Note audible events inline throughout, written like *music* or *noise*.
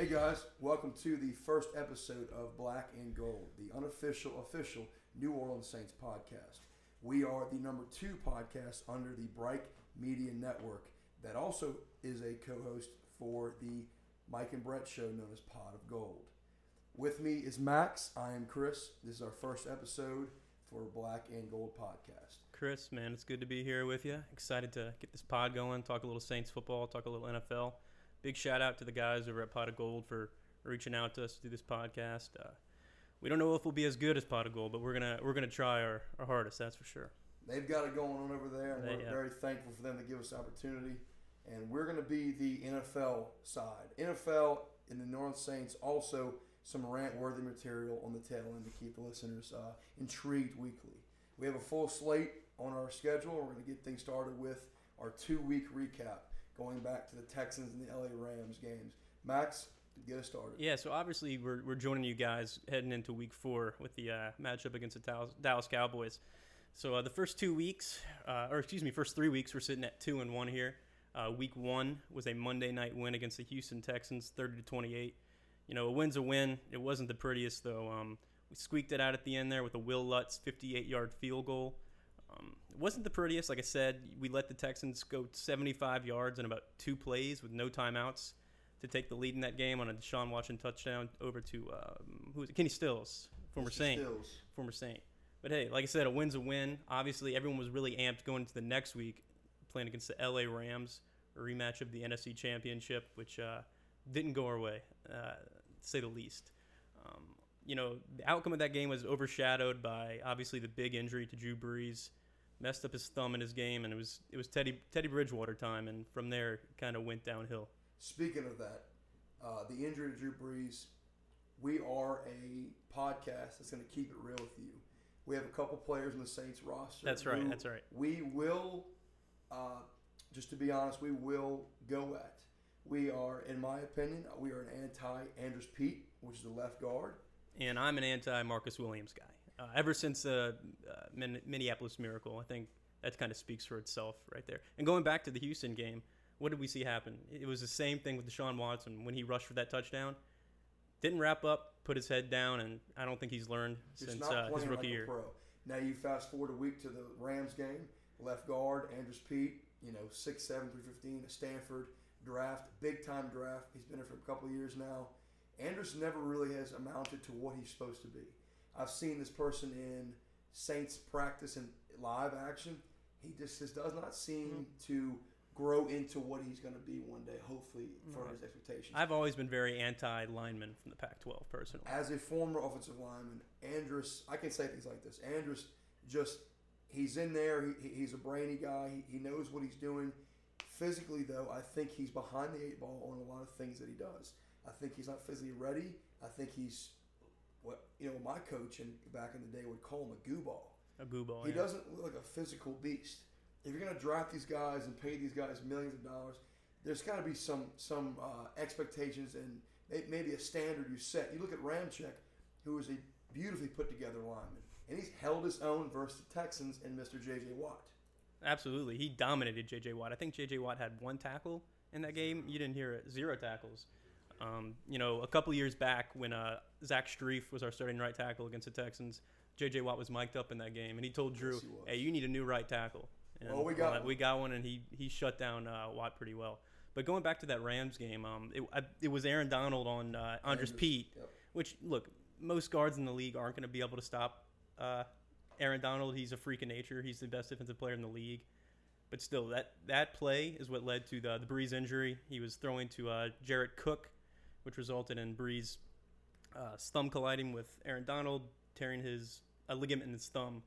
Hey guys, welcome to the first episode of Black and Gold, the unofficial, official New Orleans Saints podcast. We are the number two podcast under the Bright Media Network that also is a co host for the Mike and Brett show known as Pod of Gold. With me is Max. I am Chris. This is our first episode for Black and Gold podcast. Chris, man, it's good to be here with you. Excited to get this pod going, talk a little Saints football, talk a little NFL. Big shout out to the guys over at Pot of Gold for reaching out to us to do this podcast. Uh, we don't know if we'll be as good as Pot of Gold, but we're gonna we're gonna try our, our hardest. That's for sure. They've got it going on over there, and They- we're yeah. very thankful for them to give us the opportunity. And we're going to be the NFL side. NFL in the North Saints also some rant-worthy material on the tail end to keep the listeners uh, intrigued weekly. We have a full slate on our schedule. We're going to get things started with our two-week recap, going back to the Texans and the LA Rams games. Max, get us started. Yeah, so obviously we're, we're joining you guys heading into week four with the uh, matchup against the Dallas, Dallas Cowboys. So uh, the first two weeks, uh, or excuse me, first three weeks, we're sitting at two and one here. Uh, week one was a Monday night win against the Houston Texans, thirty to twenty-eight. You know, a win's a win. It wasn't the prettiest though. Um, we squeaked it out at the end there with a Will Lutz 58-yard field goal. Um, it wasn't the prettiest. Like I said, we let the Texans go 75 yards in about two plays with no timeouts to take the lead in that game on a Deshaun Watson touchdown over to um, who was it? Kenny Stills, former Mr. Saint, Stills. former Saint. But hey, like I said, a win's a win. Obviously, everyone was really amped going into the next week, playing against the LA Rams, a rematch of the NFC Championship, which uh, didn't go our way, uh, to say the least. Um, you know, the outcome of that game was overshadowed by obviously the big injury to Drew Brees, messed up his thumb in his game, and it was it was Teddy Teddy Bridgewater time, and from there kind of went downhill. Speaking of that, uh, the injury to Drew Brees, we are a podcast that's going to keep it real with you. We have a couple players in the Saints roster. That's right, that's right. We will, uh, just to be honest, we will go at. We are, in my opinion, we are an anti Andrus Peat, which is the left guard. and I'm an anti Marcus Williams guy. Uh, ever since the uh, Min- Minneapolis Miracle, I think that kind of speaks for itself right there. And going back to the Houston game, what did we see happen? It was the same thing with Deshaun Watson when he rushed for that touchdown. Didn't wrap up, put his head down, and I don't think he's learned since uh, his rookie like year. pro. Now you fast forward a week to the Rams game. Left guard Andrus Peat, you know, 6'7", 315, a Stanford draft, big time draft. He's been here for a couple of years now. Andrus never really has amounted to what he's supposed to be. I've seen this person in Saints practice and live action. He just, just does not seem Mm-hmm. to grow into what he's going to be one day. Hopefully, for Right. his expectations. I've always been very anti lineman from the Pac-12 personally. as a former offensive lineman, Andrus, I can say things like this. Andrus just, he's in there. He, he's a brainy guy. He, he knows what he's doing. Physically, though, I think he's behind the eight ball on a lot of things that he does. I think he's not physically ready. I think he's what you know my coach and back in the day would call him a goo ball. A goo ball. He yeah. doesn't look like a physical beast. If you're going to draft these guys and pay these guys millions of dollars, there's got to be some some uh, expectations and maybe a standard you set. You look at Ramczyk, who is a beautifully put together lineman, and he's held his own versus the Texans and Mr. J.J. Watt. Absolutely, he dominated J.J. Watt. I think J.J. Watt had one tackle in that game. You didn't hear it. Zero tackles. Um, you know, a couple years back when uh, Zach Strief was our starting right tackle against the Texans, J.J. Watt was mic'd up in that game, and he told Drew, Yes, he "Hey, you need a new right tackle." And, Well, we got uh, one. we got one, and he he shut down uh, Watt pretty well. But going back to that Rams game, um, it, I, it was Aaron Donald on uh, Andres Andrus, Peat, yep. which look, most guards in the league aren't going to be able to stop uh, Aaron Donald. He's a freak of nature. He's the best defensive player in the league. But still, that that play is what led to the the Brees injury. He was throwing to uh, Jared Cook, which resulted in Brees uh, thumb colliding with Aaron Donald, tearing his a ligament in his thumb.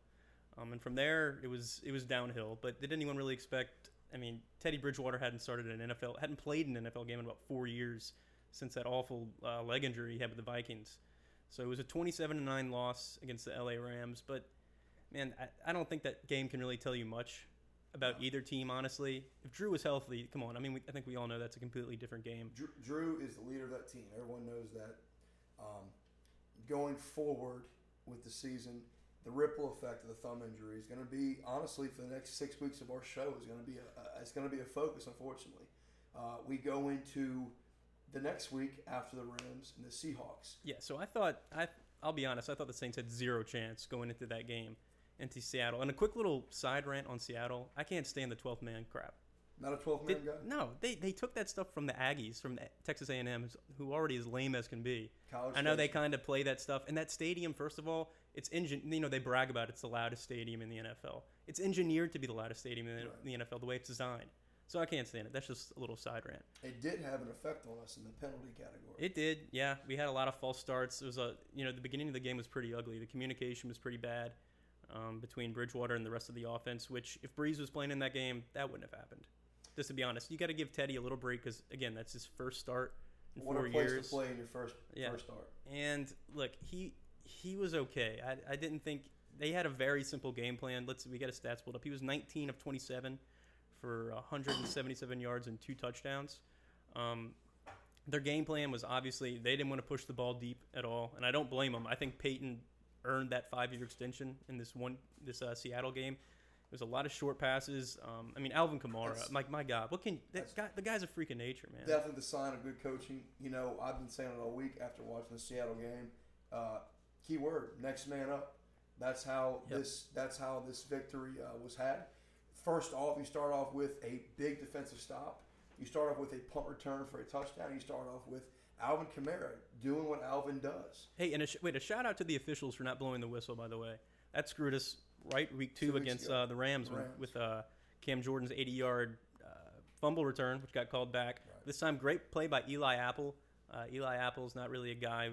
Um, and from there, it was it was downhill. But did anyone really expect? I mean, Teddy Bridgewater hadn't started an NFL, hadn't played an NFL game in about four years since that awful uh, leg injury he had with the Vikings. So it was a 27 to nine loss against the LA Rams. But man, I, I don't think that game can really tell you much about either team. Honestly, if Drew was healthy, come on. I mean, we, I think we all know that's a completely different game. Drew, Drew is the leader of that team. Everyone knows that. Um, going forward with the season, the ripple effect of the thumb injury is going to be honestly for the next six weeks of our show is going to be a, a it's going to be a focus. Unfortunately, uh, we go into the next week after the Rams and the Seahawks. Yeah, so I thought I I'll be honest, I thought the Saints had zero chance going into that game into Seattle. And a quick little side rant on Seattle. I can't stand the 12th man crap. Not a 12 man Did- guy? no, they they took that stuff from the Aggies from Texas A&M who already is lame as can be. College I know they kind of play that stuff. And that stadium, first of all, it's engine. You know, they brag about it's the loudest stadium in the NFL. It's engineered to be the loudest stadium in the, Right. the NFL, the way it's designed. So I can't stand it. That's just a little side rant. It did have an effect on us in the penalty category. It did, yeah. We had a lot of false starts. It was a, you know, the beginning of the game was pretty ugly. The communication was pretty bad um, between Bridgewater and the rest of the offense. Which, if Brees was playing in that game, that wouldn't have happened. Just to be honest, you got to give Teddy a little break because again, that's his first start in what four a place years. to play in your first Yeah. first start. And look, he he was okay. I, I didn't think they had a very simple game plan. Let's we got his stats pulled up. He was 19 of 27 for 177 yards and two touchdowns. Um, their game plan was obviously they didn't want to push the ball deep at all, and I don't blame them. I think Peyton earned that five-year extension in this one this uh, Seattle game. It was a lot of short passes. Um, I mean, Alvin Kamara, That's- like my God, what can that guy? The guy's a freak of nature, man. Definitely the sign of good coaching. You know, I've been saying it all week after watching the Seattle game. Uh, key word: next man up. That's how Yep. this. That's how this victory uh, was had. First off, you start off with a big defensive stop. You start off with a punt return for a touchdown. You start off with Alvin Kamara doing what Alvin does. Hey, and a sh- wait, a shout out to the officials for not blowing the whistle. By the way, that screwed us right week two, Two against uh, the Rams, Rams. with uh, Cam Jordan's 80-yard uh, fumble return, which got called back. Right. This time, great play by Eli Apple. Uh, Eli Apple's not really a guy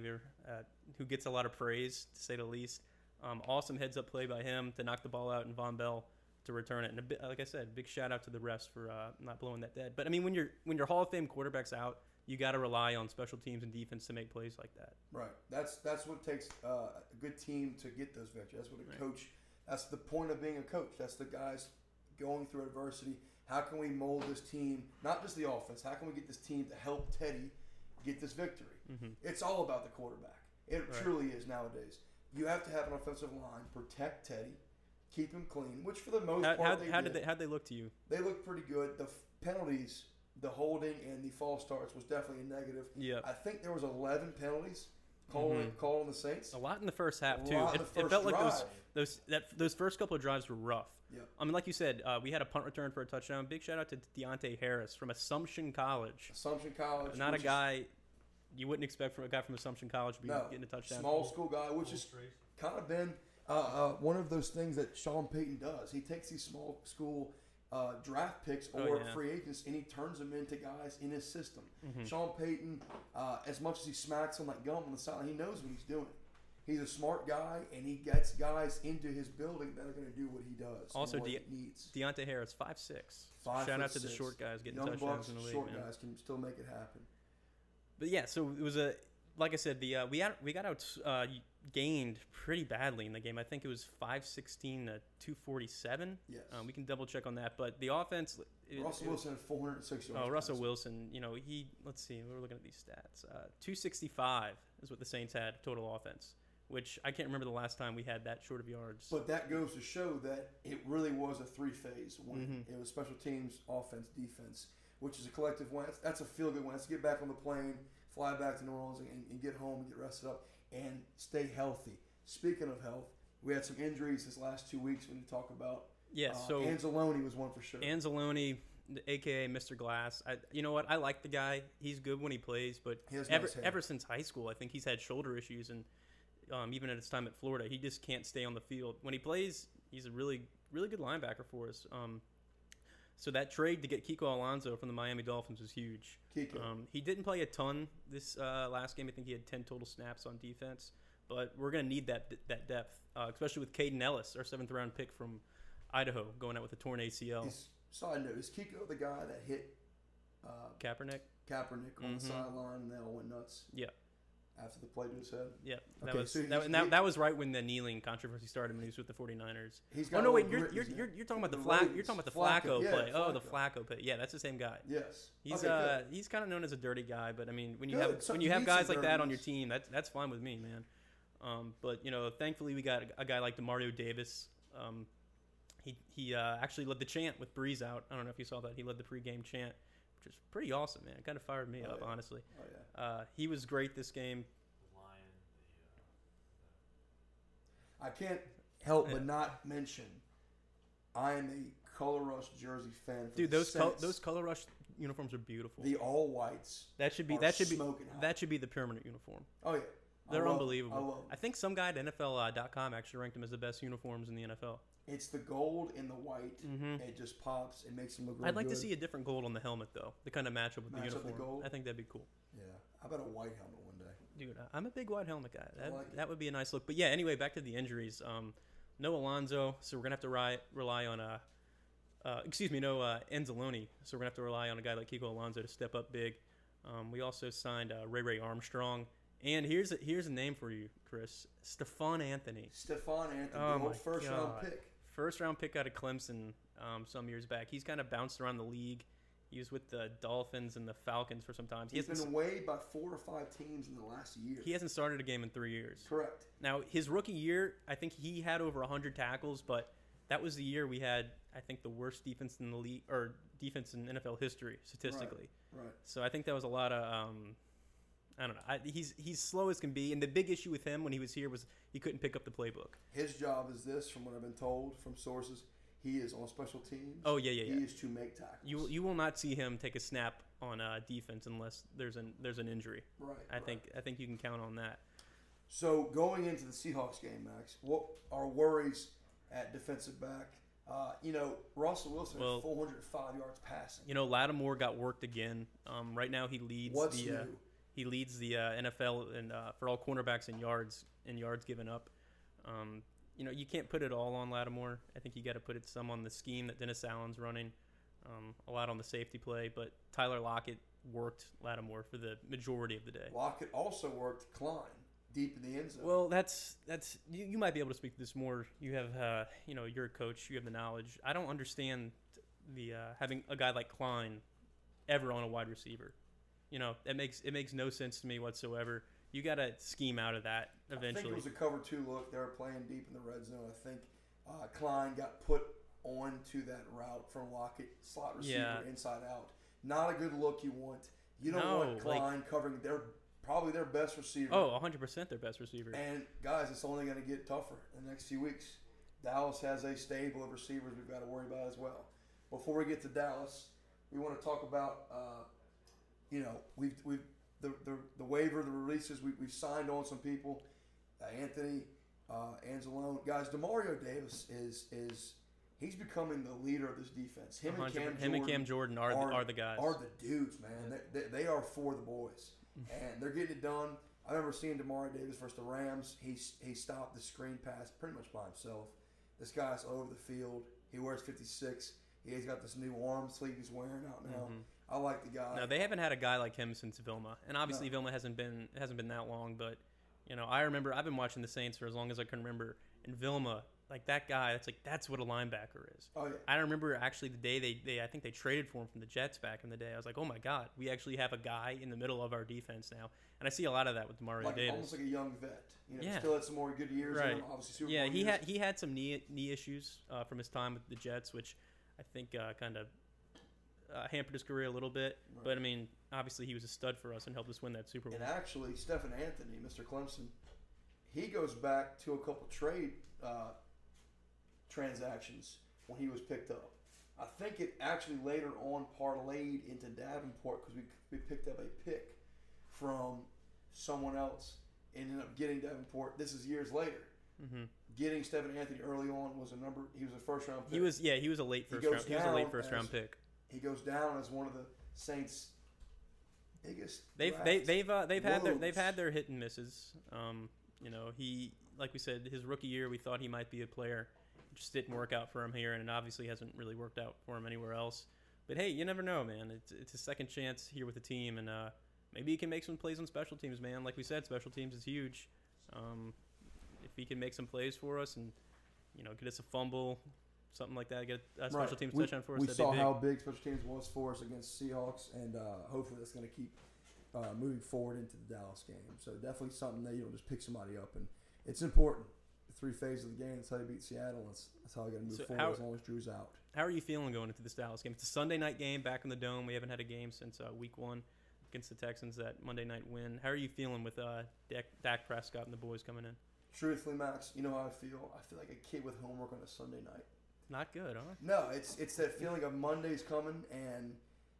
uh, who gets a lot of praise, to say the least. Um, awesome heads-up play by him to knock the ball out, and Vonn Bell to return it. And a bit, like I said, big shout out to the rest for uh, not blowing that dead. But I mean, when your when your Hall of Fame quarterback's out, you got to rely on special teams and defense to make plays like that. Right. That's that's what takes uh, a good team to get those victories. That's what a Right. coach. That's the point of being a coach. That's the guys going through adversity. How can we mold this team? Not just the offense. How can we get this team to help Teddy get this victory? Mhm. It's all about the quarterback. It Right. truly is nowadays. You have to have an offensive line protect Teddy, keep him clean. Which for the most How, part how, they how did. did they how they look to you? They look pretty good. The f- penalties, the holding, and the false starts was definitely a negative. Yeah, I think there was 11 penalties called Mhm. called on the Saints. a lot in the first half A too. lot It, in the it first felt like those those that those first couple of drives were rough. Yeah. I mean, like you said, uh, we had a punt return for a touchdown. Big shout out to Deonte Harris from Assumption College. Assumption College. Not a which is guy you wouldn't expect from a guy from Assumption College to be No. getting a touchdown. small school guy, which is kind of been uh, uh, one of those things that Sean Payton does. He takes these small school uh, draft picks Oh, or yeah. free agents and he turns them into guys in his system. Mhm. Sean Payton, uh, as much as he smacks on that gum on the side, he knows what he's doing. He's a smart guy, and he gets guys into his building that are going to do what he does. Also, what De- needs. Deonte Harris, five six. Five shout out to the short guys getting Young touchdowns bucks, in the league, short man. guys can still make it happen. But yeah, so it was a like I said, the uh, we had we got out uh, gained pretty badly in the game. I think it was five sixteen to two forty seven. Yes. Um, we can double check on that, but the offense. it- Russell it- Wilson had 406 yards. Oh, Russell. Wilson. You know he. Let's see. We're looking at these stats. Uh, two sixty five is what the Saints had total offense, which I can't remember the last time we had that short of yards. But that goes to show that it really was a three phase win. Mhm. It was special teams, offense, defense, which is a collective win. That's, a feel good win. Let's get back on the plane, fly back to New Orleans, and, and get home and get rested up and stay healthy. Speaking of health, we had some injuries this last two weeks when you talk about. yeah. uh, So Anzalone was one for sure. Anzalone, aka Mr. Glass. I, you know what? I like the guy. He's good when he plays, but He has ever nice ever since high school, I think he's had shoulder issues, and um, even at his time at Florida, he just can't stay on the field. When he plays, he's a really really good linebacker for us. Um, so that trade to get Kiko Alonso from the Miami Dolphins was huge. Kiko. Um, he didn't play a ton this uh, last game. I think he had ten total snaps on defense, but we're gonna need that that depth, uh, especially with Kaden Elliss, our seventh round pick from Idaho, going out with a torn ACL. Is, side note, is Kiko the guy that hit uh, Kaepernick. Kaepernick on Mhm. the sideline and they all went nuts? Yeah. After the play to his head? Yeah, that Okay, was so that, and that, that was right when the kneeling controversy started when he was with the 49ers. He's Oh got no, wait, you're you're, you're, you're talking about the flack. You're talking about the Flacco, Flacco, yeah, play. Oh, the Flacco. Flacco play. Yeah, that's the same guy. Yes. He's Okay, uh good. he's kind of known as a dirty guy, but I mean when you Good. have So when you you have guys like that on your team, that's that's fine with me, man. Um, but you know, thankfully we got a, a guy like Demario Davis. Um, he he uh, actually led the chant with Brees out. I don't know if you saw that. He led the pregame chant. Which is pretty awesome, man. It kind of fired me Oh, up, yeah. honestly. Oh yeah. Uh, he was great this game. Lion, the, I can't help Yeah. but *laughs* not mention I am a Color Rush jersey fan. For Dude, those col- those color rush uniforms are beautiful. the all whites. that should be that should be hot. that should be the permanent uniform. Oh yeah, They're love 'em. unbelievable. I love. I think some guy at NFL.com actually ranked them as the best uniforms in the NFL. It's the gold and the white. Mm-hmm. It just pops. It makes them look. Real I'd like to see a different gold on the helmet though, to kind of match up with Match the up the uniform. gold? I think that'd be cool. Yeah, how about a white helmet one day? Dude, I'm a big white helmet guy. That, like that would be a nice look. But yeah, anyway, back to the injuries. Um, no Alonso, so we're gonna have to rely, rely on a. uh, excuse me, no uh, Anzalone, so we're gonna have to rely on a guy like Kiko Alonso to step up big. Um, we also signed uh, Ray Ray Armstrong, and here's a, here's a name for you, Chris, Stephone Anthony, Stephone Anthony, Oh the old first round pick. First round pick out of Clemson um, some years back. He's kind of bounced around the league. He was with the Dolphins and the Falcons for some time. He He's hasn't, been away by four or five teams in the last year. he hasn't started a game in three years. Correct. Now, his rookie year, I think he had over 100 tackles, but that was the year we had, I think, the worst defense in the league or defense in NFL history statistically. Right. So I think that was a lot of, um, I don't know. I, he's he's slow as can be, and the big issue with him when he was here was he couldn't pick up the playbook. His job is this, from what I've been told from sources. He is on special teams. Oh yeah, yeah, yeah. He is to make tackles. You you will not see him take a snap on uh, defense unless there's an there's an injury. right. I right. think I think you can count on that. So going into the Seahawks game, Max, what are worries at defensive back? Uh, you know, Russell Wilson Well- 405 yards passing. You know, Lattimore got worked again. Um, right now he leads What's the new? uh, he leads the uh, NFL and uh, for all cornerbacks in yards in yards given up. Um, you know, you can't put it all on Lattimore. I think you got to put it some on the scheme that Dennis Allen's running, um, a lot on the safety play. But Tyler Lockett worked Lattimore for the majority of the day. Lockett also worked Klein deep in the end zone. Well, that's that's you, you might be able to speak to this more. You have uh, you know you're a coach. You have the knowledge. I don't understand the uh, having a guy like Klein ever on a wide receiver. You know it makes it makes no sense to me whatsoever. You got to scheme out of that I think eventually. it was a cover two look. They were playing deep in the red zone. I think uh, Klein got put onto that route from Lockett, slot receiver, Yeah. inside out. Not a good look you want. You don't No, want like- Klein covering their probably their best receiver. oh, 100 percent their best receiver. And guys, it's only going to get tougher in the next few weeks. Dallas has a stable of receivers we've got to worry about as well. Before we get to Dallas, we want to talk about, uh, you know, we've we've the, the, the waiver, the releases. We, we've signed on some people. Uh, Anthony, uh, Anzalone, guys. Demario Davis is is he's becoming the leader of this defense. Him and Cam him and Cam Jordan Jordan are, are- the, are the guys. are the dudes, man. They, they, they are for the boys, *laughs* and they're getting it done. I remember seeing Demario Davis versus the Rams. He he stopped the screen pass pretty much by himself. This guy's all over the field. He wears 56. He's got this new arm sleeve he's wearing out now. Mhm. I like the guy. No, they haven't had a guy like him since Vilma, and obviously Vilma hasn't been hasn't been that long. But you know, I remember I've been watching the Saints for as long as I can remember, and Vilma, like that guy, that's like that's what a linebacker is. oh yeah. I remember actually the day they, they I think they traded for him from the Jets back in the day. I was like, oh my god, we actually have a guy in the middle of our defense now, and I see a lot of that with Mario Like Davis. almost like a young vet. You know, Yeah. still had some more good years. Right. him, obviously, Super yeah, he years. had he had some knee knee issues uh, from his time with the Jets, which I think uh, kind of uh, hampered his career a little bit. Right. But I mean, obviously he was a stud for us and helped us win that Super Bowl. And actually, Stephone Anthony, Mr. Clemson, he goes back to a couple trade uh, transactions when he was picked up. I think it actually later on parlayed into Davenport because we, we picked up a pick from someone else. And ended up getting Davenport. This is years later. hmm Getting Stephone Anthony early on was a number. He was a first round pick. He was yeah he was a late first round he was a late first round pick. He goes down as one of the Saints' biggest. They've they, they've uh, they've had their they've had their hit and misses. Um, you know he like we said his rookie year we thought he might be a player, it just didn't work out for him here and it obviously hasn't really worked out for him anywhere else. But hey, you never know, man. It's it's a second chance here with the team and uh, maybe he can make some plays on special teams, man. Like we said, special teams is huge. Um, if he can make some plays for us and you know get us a fumble, something like that, get a special Right. teams we, touchdown for us. We saw big. how big special teams was for us against Seahawks, and uh, hopefully that's going to keep uh, moving forward into the Dallas game. So definitely something that you don't just pick somebody up, and it's important. The three phases of the game. That's how you beat Seattle. That's, that's how you got to move So forward how- as long as Drew's out. How are you feeling going into this Dallas game? It's a Sunday night game back in the dome. We haven't had a game since uh, week one against the Texans. That Monday night win. How are you feeling with uh, Dak, Dak Prescott and the boys coming in? Truthfully, Max, you know how I feel. I feel like a kid with homework on a Sunday night. Not good, huh? No, it's it's that feeling of Monday's coming and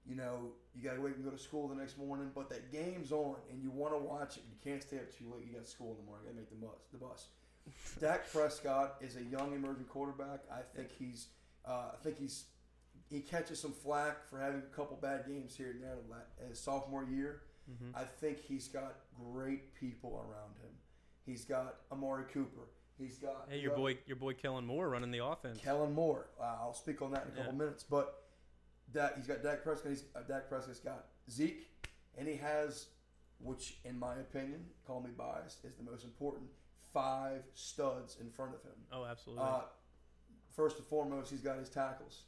you know you got to wait and go to school the next morning, but that game's on and you want to watch it. You can't stay up too late. You got school in the morning. Got to make the bus. The bus. *laughs* Dak Prescott is a young emerging quarterback. I think he's uh, I think he's he catches some flack for having a couple bad games here and there in his sophomore year. Mm-hmm. I think he's got great people around him. He's got Amari Cooper. He's got Hey, your boy, your boy Kellen Moore running the offense. Kellen Moore. Uh, I'll speak on that in a couple Yeah. minutes. But Dak, he's got Dak Prescott. He's, uh, Dak Prescott's got Zeke, and he has, which in my opinion, call me biased, is the most important five studs in front of him. Oh, absolutely. Uh, first and foremost, he's got his tackles.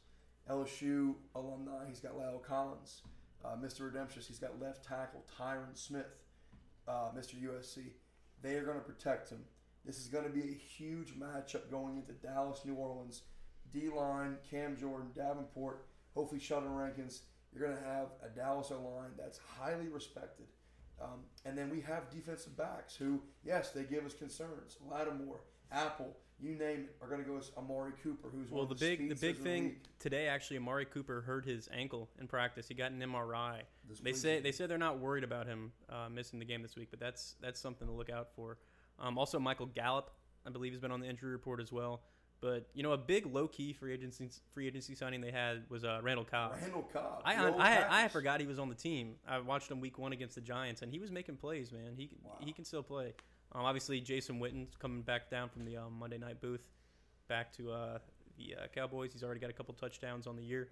LSU alumni, he's got La'el Collins. Uh, Mr. Redemption, he's got left tackle Tyron Smith, uh, Mr. USC. They are going to protect him. This is going to be a huge matchup going into Dallas, New Orleans. D line, Cam Jordan, Davenport, hopefully Sheldon Rankins. You're going to have a Dallas O line that's highly respected. Um, and then we have defensive backs who, yes, they give us concerns. Lattimore, Apple, you name it, are going to go as Amari Cooper, who's well, one the of the big, the big in the thing today, actually, Amari Cooper hurt his ankle in practice. He got an MRI. this They say they say they're not worried about him uh, missing the game this week, but that's that's something to look out for. Um, also, Michael Gallup, I believe, has been on the injury report as well. But you know, a big low key free agency free agency signing they had was uh, Randall Cobb. Randall Cobb. I old I, I forgot he was on the team. I watched him week one against the Giants, and he was making plays. Man, he can Wow. he can still play. Um, obviously, Jason Witten's coming back down from the um, Monday night booth, back to uh, the uh, Cowboys. He's already got a couple touchdowns on the year.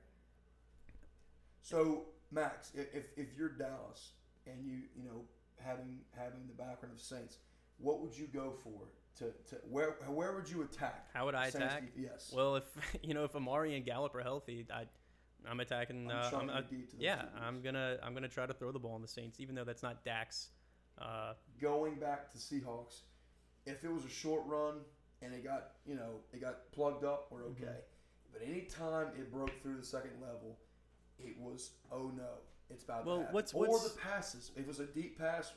So Max, if if you're Dallas and you you know having having the background of Saints, what would you go for to, to where where would you attack? How would I attack? def- Yes. Well, if *laughs* you know if Amari and Gallup are healthy, I, I'm attacking. I'm uh, I'm, to uh, yeah, receivers. I'm gonna I'm gonna try to throw the ball in the Saints, even though that's not Dax. Uh, Going back to Seahawks, if it was a short run and it got you know it got plugged up, we're Mhm. okay. But anytime it broke through the second level, it was oh no, it's about Well, to happen. what's- or what's- the passes. If it was a deep pass,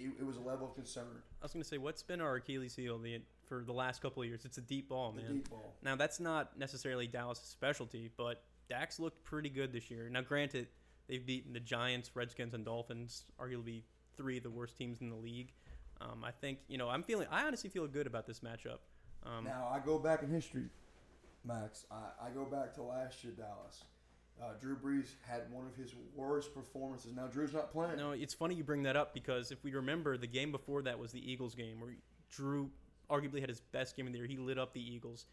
it, it was a level of concern. I was gonna say, what's been our Achilles heel the, for the last couple of years? It's a deep ball, man. The deep ball. Now that's not necessarily Dallas' specialty, but Dak's looked pretty good this year. Now, granted, they've beaten the Giants, Redskins, and Dolphins, arguably three of the worst teams in the league. Um, I think you know I'm feeling. I honestly feel good about this matchup. Um, Now I go back in history, Max. I, I go back to last year Dallas. Uh, Drew Brees had one of his worst performances. Now Drew's not playing. No, it's funny you bring that up because if we remember, the game before that was the Eagles game where Drew arguably had his best game of the year. He lit up the Eagles,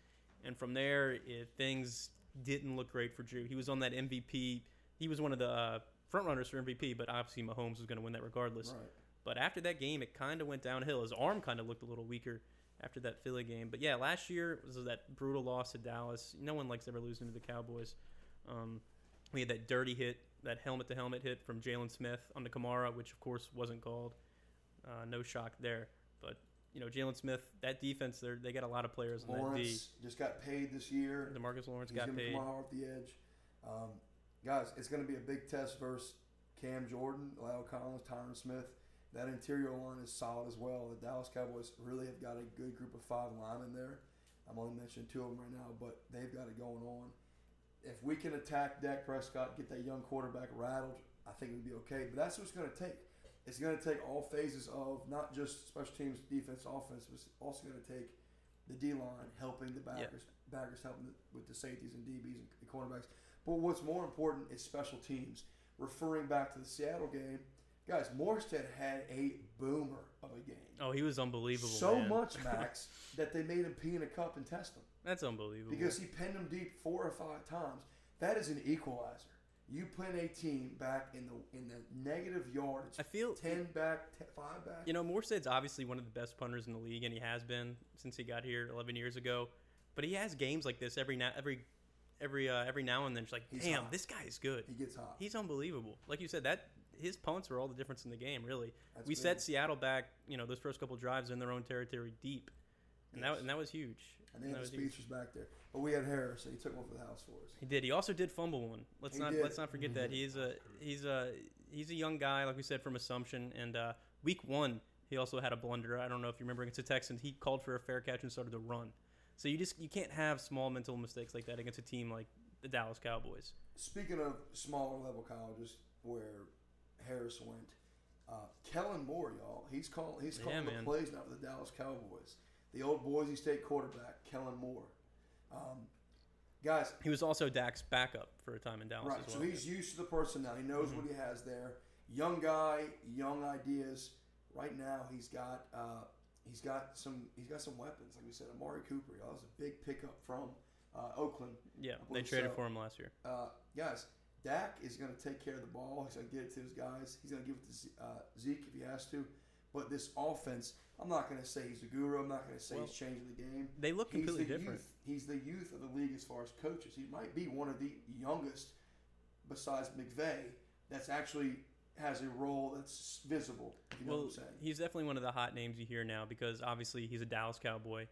and from there, it, things didn't look great for Drew. He was on that MVP. He was one of the uh, front runners for MVP, but obviously Mahomes was going to win that regardless. Right. But after that game, it kind of went downhill. His arm kind of looked a little weaker after that Philly game. But yeah, last year was that brutal loss to Dallas. No one likes ever losing to the Cowboys. Um, we had that dirty hit, that helmet to helmet hit from Jaylon Smith on the Kamara, which of course wasn't called. Uh, no shock there. But you know, Jaylon Smith, that defense, they they got a lot of players on that D. Lawrence just got paid this year. Demarcus Lawrence He's got paid. come out off the edge. Um, guys, it's going to be a big test versus Cam Jordan, La'el Collins, Tyron Smith. That interior line is solid as well. The Dallas Cowboys really have got a good group of five linemen there. I'm only mentioning two of them right now, but they've got it going on. If we can attack Dak Prescott, get that young quarterback rattled, I think we'd be okay. But that's what it's going to take. It's going to take all phases of not just special teams, defense, offense, but it's also going to take the D line helping the Yeah. backers, backers helping the, with the safeties and DBs and the cornerbacks. But what's more important is special teams. Referring back to the Seattle game, guys, Morstead had a boomer of a game. Oh, he was unbelievable. so man. much, *laughs* Max, that they made him pee in a cup and test him That's unbelievable. because he pinned him deep four or five times. That is an equalizer. You pin a team back in the in the negative yardage, I feel ten back, five back. You know, Morstead's obviously one of the best punters in the league, and he has been since he got here 11 years ago. But he has games like this every now every every uh, every now and then. It's like, He's damn, hot. this guy is good. he gets hot. He's unbelievable. Like you said, that his punts were all the difference in the game. Really, That's we big. set Seattle back. You know, those first couple drives in their own territory deep, and that and that was huge. And then That the was speech was back there. But we had Harris, and he took one for the house for us. He did. He also did fumble one. Let's He not did. let's not forget that he's a he's a he's a young guy, like we said from Assumption. And uh, week one, he also had a blunder. I don't know if you remember against the Texans. He called for a fair catch and started to run. So you just you can't have small mental mistakes like that against a team like the Dallas Cowboys. Speaking of smaller level colleges where Harris went, uh, Kellen Moore, y'all, he's calling he's Yeah, calling the man. plays now for the Dallas Cowboys. The old Boise State quarterback, Kellen Moore. Um, guys, He was also Dak's backup for a time in Dallas right? as So he's used to the personnel. He knows Mhm. what he has there. Young guy, young ideas. Right now, he's got uh, he's got some he's got some weapons. Like we said, Amari Cooper. Y'all, was a big pickup from uh, Oakland. yeah, they traded so. for him last year. uh, guys, Dak is going to take care of the ball. He's going to get it to his guys. He's going to give it to Z- uh, Zeke if he has to. But this offense, I'm not going to say he's a guru. I'm not going to say Well, he's changing the game. They look He's completely the different. youth. He's the youth of the league as far as coaches. He might be one of the youngest, besides McVay, that's actually has a role that's visible. You know well, what I'm saying? he's definitely one of the hot names you hear now because obviously he's a Dallas Cowboy.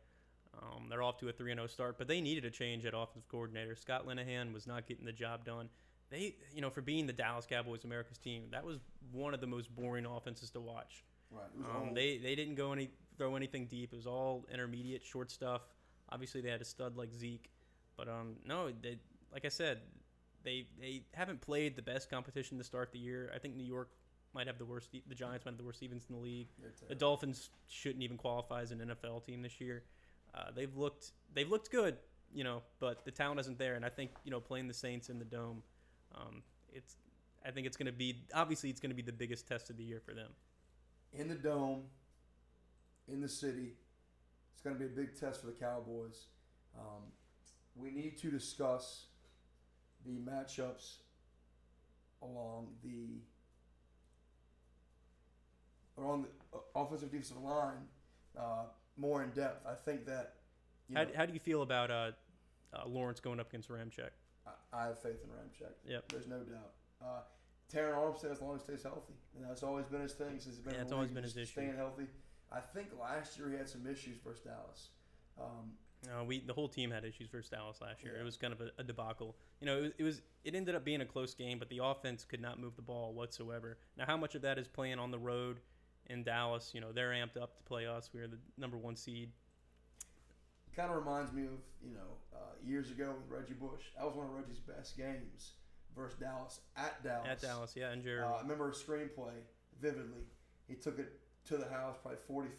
Um, they're off to a 3 0 start, but they needed a change at offensive coordinator. Scott Linehan was not getting the job done. They, you know, for being the Dallas Cowboys, America's team, that was one of the most boring offenses to watch. Right. Um, they they didn't go any throw anything deep. It was all intermediate, short stuff. Obviously, they had a stud like Zeke, but um, no, they like I said, they they haven't played the best competition to start the year. I think New York might have the worst. The Giants might have the worst evens in the league. The. Dolphins shouldn't even qualify as an NFL team this year. Uh, they've looked they've looked good, you know, but the talent isn't there. And I think you know playing the Saints in the dome, um, it's I think it's going to be obviously it's going to be the biggest test of the year for them. In the dome, in the city. It's going to be a big test for the Cowboys. Um, we need to discuss the matchups along the along the uh, offensive defensive line uh, more in depth. I think that you How, know, how do you feel about uh, uh, Lawrence going up against Ramczyk? I, I have faith in Ramczyk. Yep. There's no doubt. Terron Armstead, as long as he stays healthy, and that's always been his thing since he's been. Yeah, the always been his issue. Staying healthy. I think last year he had some issues versus Dallas. Um, we the whole team had issues versus Dallas last year. Yeah. It was kind of a, a debacle. You know, it was, it was it ended up being a close game, but the offense could not move the ball whatsoever. Now, how much of that is playing on the road in Dallas? You know, they're amped up to play us. We are the number one seed. kind of reminds me of you know uh, years ago with Reggie Bush. That was one of Reggie's best games versus Dallas at Dallas. At Dallas, yeah, and Jared. Uh, I remember a screenplay vividly. He took it to the house, probably 40,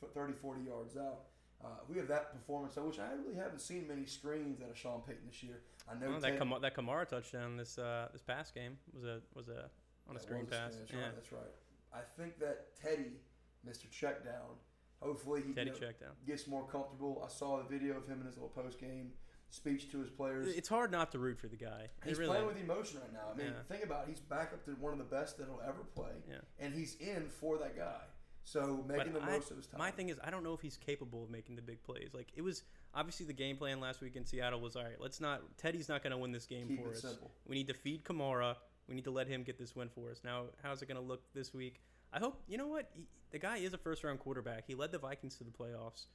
fi- 30, 40 yards out. Uh, we have that performance, which I really haven't seen many screens out of Sean Payton this year. I know well, that Kam- that Kamara touchdown this uh, this past game was a was a on a screen pass. That's yeah, right. That's right. I think that Teddy, Mr. Checkdown, hopefully he Teddy you know, checked down. gets more comfortable. I saw the video of him in his little post game speech to his players. It's hard not to root for the guy. It He's really, playing with emotion right now. I mean, Yeah. think about it. He's back up to one of the best that he'll ever play, yeah. and he's in for that guy. So making the I- most of his time. My thing is, I don't know if he's capable of making the big plays. Like it was obviously the game plan last week in Seattle was all right. Let's not. Teddy's not going to win this game Keep for us. simple. We need to feed Kamara. We need to let him get this win for us. Now, how's it going to look this week? I hope you know what he, the guy is a first round quarterback. He led the Vikings to the playoffs.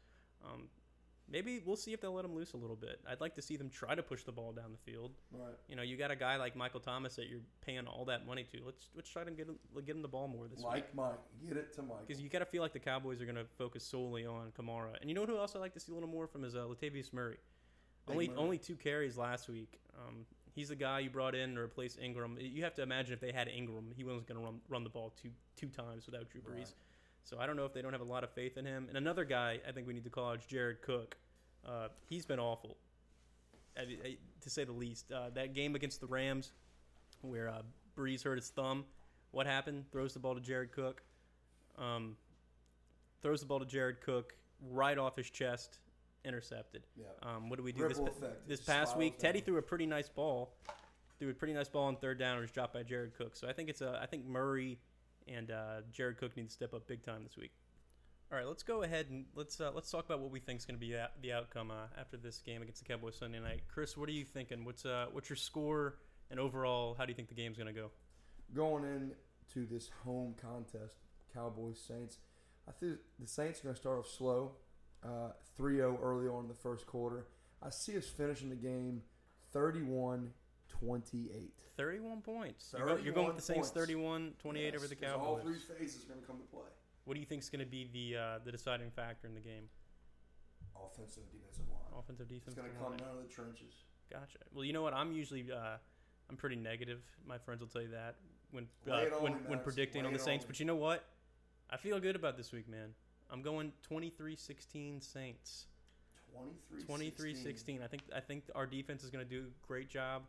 Um, maybe we'll see if they'll let him loose a little bit. I'd like to see them try to push the ball down the field. Right. You know, you got a guy like Michael Thomas that you're paying all that money to. Let's let's try to get him get him the ball more this week. Like Mike, get it to Mike. Because you got to feel like the Cowboys are going to focus solely on Kamara. And you know who else I'd like to see a little more from is uh, Latavius Murray. Big only Murray. only two carries last week. Um, he's the guy you brought in to replace Ingram. You have to imagine if they had Ingram, he wasn't going to run, run the ball two two times without Drew Brees. Right. So I don't know if they don't have a lot of faith in him. And another guy I think we need to call out is Jared Cook. Uh, he's been awful, I- I- to say the least. Uh, that game against the Rams, where uh, Brees hurt his thumb, what happened? Throws the ball to Jared Cook. Um, throws the ball to Jared Cook right off his chest, intercepted. yeah. Um, what do we do Ripple this, effect. this past week? Teddy threw a pretty nice ball, threw a pretty nice ball on third down, and was dropped by Jared Cook. So I think it's a I think Murray and uh, Jared Cook need to step up big time this week. All right, let's go ahead and let's uh, let's talk about what we think is going to be the outcome uh, after this game against the Cowboys Sunday night. Chris, what are you thinking? What's uh what's your score and overall? How do you think the game's going to go? Going into this home contest, Cowboys Saints, I think the Saints are going to start off slow. uh, 3-0 early on in the first quarter. I see us finishing the game 31 28. 31 points. You're, go- you're going with the Saints 31 28 over the Cowboys. All three phases are going to come to play. What do you think is going to be the uh, the deciding factor in the game? Offensive defensive line. Offensive, defensive. It's going to come down to the trenches. Gotcha. Well, you know what? I'm usually uh, I'm pretty negative. My friends will tell you that when uh, it on when when Max. predicting on the Saints. on. But you know what? I feel good about this week, man. I'm going 23-16 Saints. 23 23-16. I think I think our defense is going to do a great job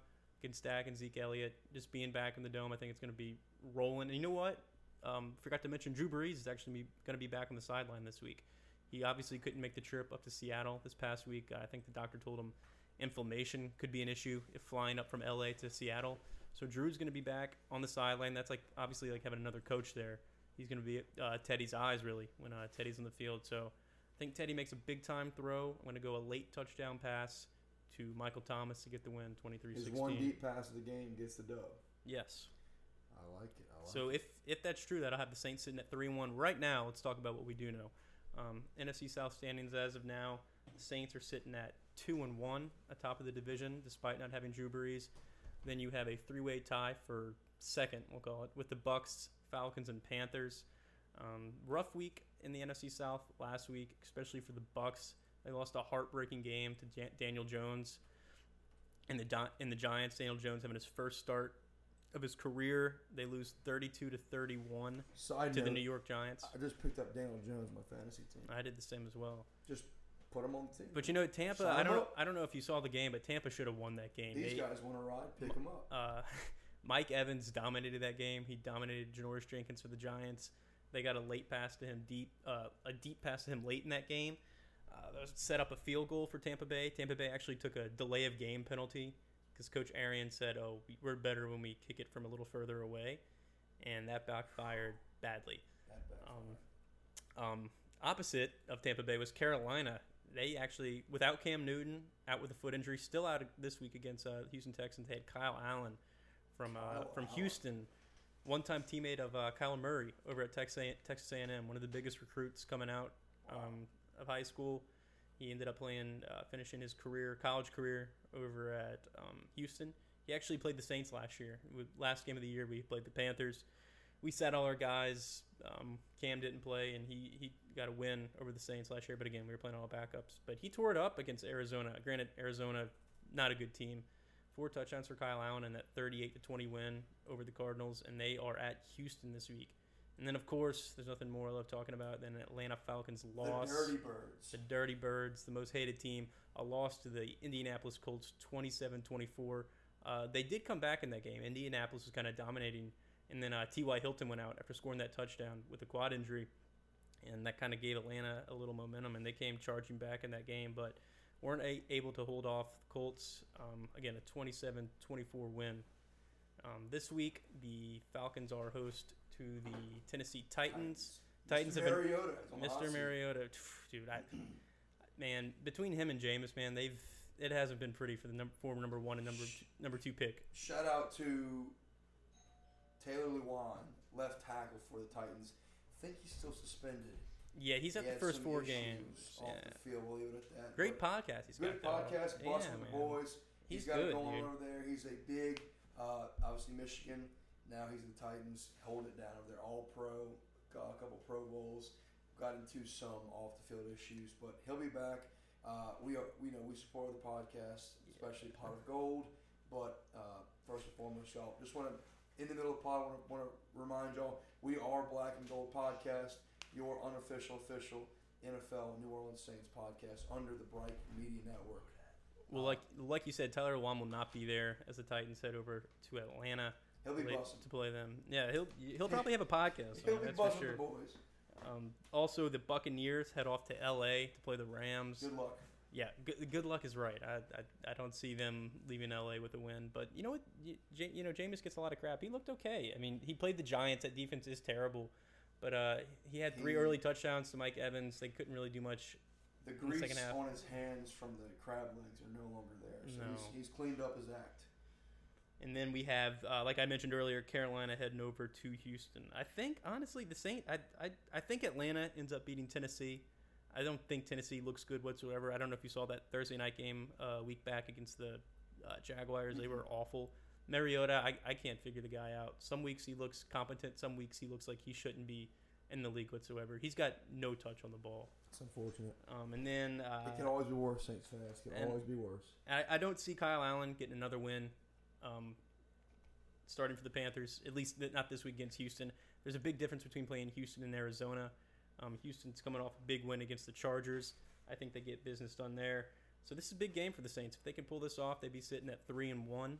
against Stack and Zeke Elliott. Just being back in the dome, I think it's going to be rolling. And you know what? Um, forgot to mention Drew Brees is actually going to be back on the sideline this week. He obviously couldn't make the trip up to Seattle this past week. I think the doctor told him inflammation could be an issue if flying up from LA to Seattle. So Drew's going to be back on the sideline. That's like obviously like having another coach there. He's going to be uh, Teddy's eyes really when uh, Teddy's on the field. So I think Teddy makes a big time throw. I'm going to go a late touchdown pass to Michael Thomas to get the win, 23-16. His one deep pass of the game gets the dub. Yes. I like it. I like So it. if if that's true, that'll have the Saints sitting at three and one right now. Let's talk about what we do know. Um, NFC South standings as of now, the Saints are sitting at two and one atop of the division, despite not having Drew Brees. Then you have a three-way tie for second, we'll call it, with the Bucks, Falcons, and Panthers. Um, rough week in the NFC South last week, especially for the Bucks. They lost a heartbreaking game to Jan- Daniel Jones. and the Di- in the Giants, Daniel Jones having his first start of his career. They lose 32 to 31 Side to the New York Giants. I just picked up Daniel Jones, my fantasy team. I did the same as well. Just put him on the team. But you know, Tampa. Sign I don't. up. I don't know if you saw the game, but Tampa should have won that game. These They- guys want to ride, pick him up. uh, *laughs* Mike Evans dominated that game. He dominated Janoris Jenkins for the Giants. They got a late pass to him deep, uh, a deep pass to him late in that game. Uh, that was set up a field goal for Tampa Bay. Tampa Bay actually took a delay of game penalty because Coach Arians said, "Oh, we- we're better when we kick it from a little further away," and that backfired badly. That backfire. Um, um, opposite of Tampa Bay was Carolina. They actually, without Cam Newton, out with a foot injury, still out this week against uh, Houston Texans. They had Kyle Allen from uh, from Allen. Houston, one-time teammate of uh, Kyler Murray over at Texas A&M, one of the biggest recruits coming out um, of high school. He ended up playing, uh, finishing his career, college career, over at um, Houston. He actually played the Saints last year. Last game of the year, we played the Panthers. We sat all our guys. Um, Cam didn't play, and he, he got a win over the Saints last year. But again, we were playing all backups. But he tore it up against Arizona. Granted, Arizona, not a good team. Four touchdowns for Kyle Allen and that 38 to 20 win over the Cardinals, and they are at Houston this week. And then, of course, there's nothing more I love talking about than Atlanta Falcons loss. The Dirty Birds. The Dirty Birds, the most hated team, a loss to the Indianapolis Colts 27 24. Uh, they did come back in that game. Indianapolis was kind of dominating. And then uh, T.Y. Hilton went out after scoring that touchdown with a quad injury. And that kind of gave Atlanta a little momentum. And they came charging back in that game, but weren't a- able to hold off the Colts. Um, again, a 27 24 win. Um, this week, the Falcons are host to the Tennessee Titans. Titans Mr. have been- Mariota is on the hot Mr. Mariota, dude, I, man, between him and Jameis, man, they've it hasn't been pretty for the number four, number one, and number two, number two pick. Shout out to Taylor Lewan, left tackle for the Titans. I think he's still suspended. Yeah, he's at He the first four games. Off Yeah. the field, we'll leave it at that. Great But podcast. He's Good got podcast, Yeah, busting the man. boys. He's got good, it going dude. over there. He's a big, uh, obviously Michigan. Now he's the Titans, holding it down over there. All pro, got a couple Pro Bowls. Got into some off the field issues, but he'll be back. Uh, we are, we know we support the podcast, especially Pot of Gold. But uh, first and foremost, y'all, just want to in the middle of the pod, want to remind y'all we are Black and Gold podcast, your unofficial official NFL New Orleans Saints podcast under the Bright Media Network. Well, like like you said, Tyler Wan will not be there as the Titans head over to Atlanta He'll be busting. to play them. Yeah, he'll he'll probably have a podcast. He'll on be that's for busting sure. the boys. Um, also, the Buccaneers head off to L.A. to play the Rams. Good luck. Yeah, good, good luck is right. I, I I don't see them leaving LA with a win. But you know what? You, you know, Jameis gets a lot of crap. He looked okay. I mean, he played the Giants. That defense is terrible. But uh, he had three He- early touchdowns to Mike Evans. They couldn't really do much. The the grease second half. on his hands from the crab legs are no longer there. So No. he's, he's cleaned up his act. And then we have, uh, like I mentioned earlier, Carolina heading over to Houston. I think honestly, the Saint. I, I I think Atlanta ends up beating Tennessee. I don't think Tennessee looks good whatsoever. I don't know if you saw that Thursday night game uh, a week back against the uh, Jaguars. They were awful. Mariota, I, I can't figure the guy out. Some weeks he looks competent. Some weeks he looks like he shouldn't be in the league whatsoever. He's got no touch on the ball. It's unfortunate. Um, and then uh, it can always be worse, Saints fans. It can always be worse. I, I don't see Kyle Allen getting another win, um, starting for the Panthers. At least not this week against Houston. There's a big difference between playing Houston and Arizona. Um, Houston's coming off a big win against the Chargers. I think they get business done there. So this is a big game for the Saints. If they can pull this off, they'd be sitting at three and one,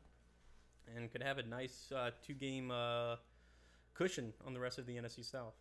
and could have a nice uh, two-game uh, cushion on the rest of the NFC South.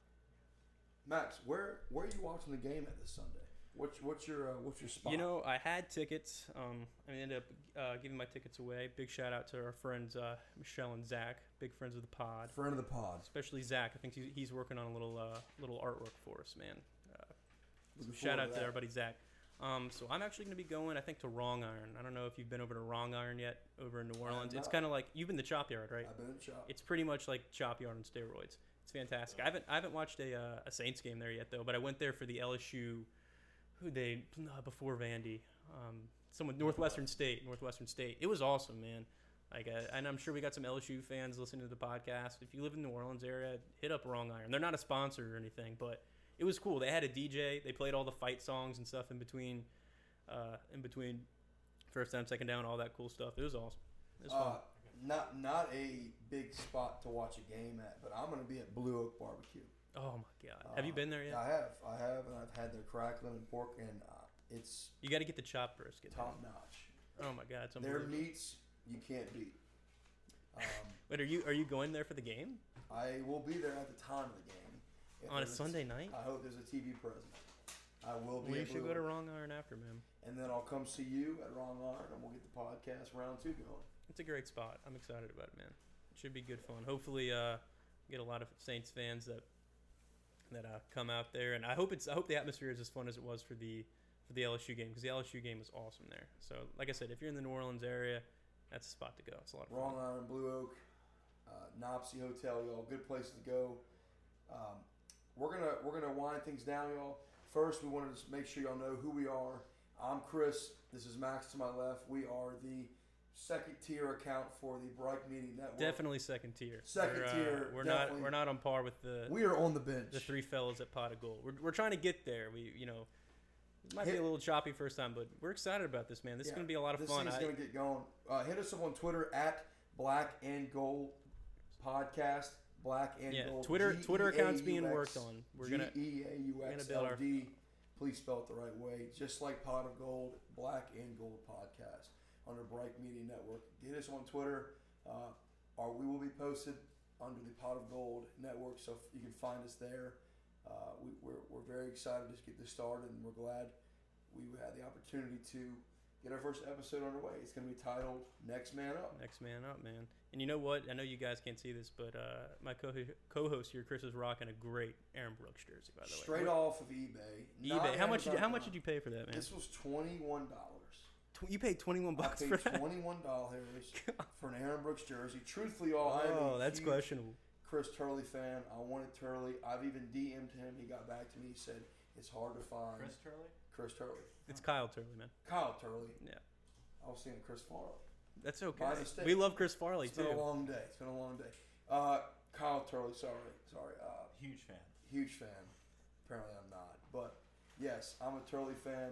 Max, where where are you watching the game at this Sunday? What's what's your uh, what's your spot? You know, I had tickets. Um, I ended up uh, giving my tickets away. Big shout out to our friends uh, Michelle and Zach, big friends of the pod. friend of the pod. Especially Zach. I think he's, he's working on a little uh, little artwork for us, man. Uh, shout out to to that. our buddy Zach. Um, so I'm actually going to be going, I think, to Wrong Iron. I don't know if you've been over to Wrong Iron yet, over in New Orleans. It's kind of like you've been to Chop Yard, right? I've been the shop. It's pretty much like Chop Yard on steroids. It's fantastic. I haven't I haven't watched a uh, a Saints game there yet though, but I went there for the LSU, who they uh, before Vandy, um, someone Northwestern State, Northwestern State. It was awesome, man. Like, uh, and I'm sure we got some LSU fans listening to the podcast. If you live in the New Orleans area, hit up Wrong Iron. They're not a sponsor or anything, but it was cool. They had a DJ. They played all the fight songs and stuff in between, uh, in between first down, second down, all that cool stuff. It was awesome. It was. Uh, not not a big spot to watch a game at, but I'm going to be at Blue Oak Barbecue. oh my god, have you Uh, been there yet? I have, I have, and I've had their crackling and pork, and uh, it's You got to get the chop brisket. top notch. Oh my god, it's Their unbelievable. meats you can't beat. Um, Wait, are you are you going there for the game I will be there at the time of the game. If on a there's Sunday night? I hope there's a TV present. I will be. We at should go to. Wrong Iron after, man. and then I'll come see you at Wrong Iron, and we'll get the podcast round two going. It's a great spot. I'm excited about it, man. It should be good fun. Hopefully, uh, get a lot of Saints fans that that uh, come out there, and I hope it's I hope the atmosphere is as fun as it was for the for the LSU game because the LSU game was awesome there. So, like I said, if you're in the New Orleans area, that's a spot to go. It's a lot of Wrong fun. Iron, Blue Oak, uh, NOPSI Hotel, y'all. Good places to go. Um, we're gonna we're gonna wind things down, y'all. First, we wanted to make sure y'all know who we are. I'm Chris. This is Max to my left. We are the second tier account for the Bright Media Network. Definitely second tier. Second we're, uh, tier, We're not we're not on par with the We are on the bench. the three fellas at Pot of Gold. We're, we're trying to get there. We you know it might be a little choppy first time, but we're excited about this, man. This is gonna be a lot of this fun. thing's I, gonna get going. Uh, hit us up on Twitter at Black and Gold Podcast. Black and yeah, Gold. Twitter Twitter accounts being G A U worked on. We're gonna G E A U X L D. Please spell it the right way. Just like Pot of Gold, Black and Gold Podcast under Bright Media Network. Get us on Twitter. Uh, or we will be posted under the Pot of Gold Network, so you can find us there. Uh, we, we're, we're very excited to get this started, and we're glad we had the opportunity to get our first episode underway. It's going to be titled "Next Man Up." next man up, man. And you know what? I know you guys can't see this, but uh, my co co-host here, Chris, is rocking a great Aaron Brooks jersey. By the way, Straight off of eBay. eBay. How much? Did you, how much did you pay for that, man? This was twenty one dollars. Tw- you paid twenty one I bucks paid for that. twenty one dollars *laughs* for an Aaron Brooks jersey. Truthfully, all I am Oh, that's huge questionable. Chris Turley fan. I wanted Turley. I've even DM'd him. He got back to me. He said it's hard to find Chris Turley? Chris Turley. It's Kyle Turley, man. Kyle Turley. Yeah. I was seeing Chris Farley. That's okay. My mistake. We love Chris Farley It's too. been a long day. It's been a long day. Uh, Kyle Turley. Sorry, sorry. Uh, Huge fan. huge fan. Apparently, I'm not. But yes, I'm a Turley fan.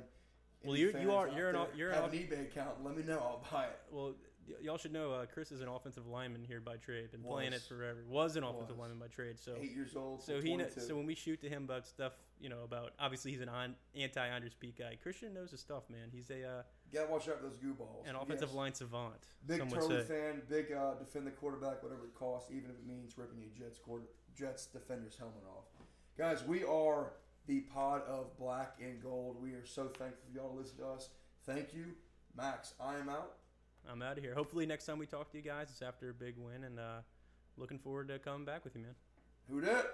Well, you- you are- you're an you're an have au- an eBay account. Let me know. I'll buy it. Well, y- y'all should know uh, Chris is an offensive lineman here by trade. Been playing it forever. Was an offensive Was. lineman by trade. So Eight years old. so he kn- 22. so when we shoot to him about stuff, you know, about obviously he's an on, anti Andrus Peat guy. Christian knows his stuff, man. He's a uh, gotta watch out for those goo balls. an offensive Yes. line savant. Big Turley fan. Big uh, defend the quarterback, whatever it costs, even if it means ripping a Jets quarter, Jets defender's helmet off. Guys, we are the pod of black and gold. We are so thankful for y'all to listen to us. Thank you, Max. I am out. I'm out of here. Hopefully next time we talk to you guys, it's after a big win, and uh, looking forward to coming back with you, man. Who dat?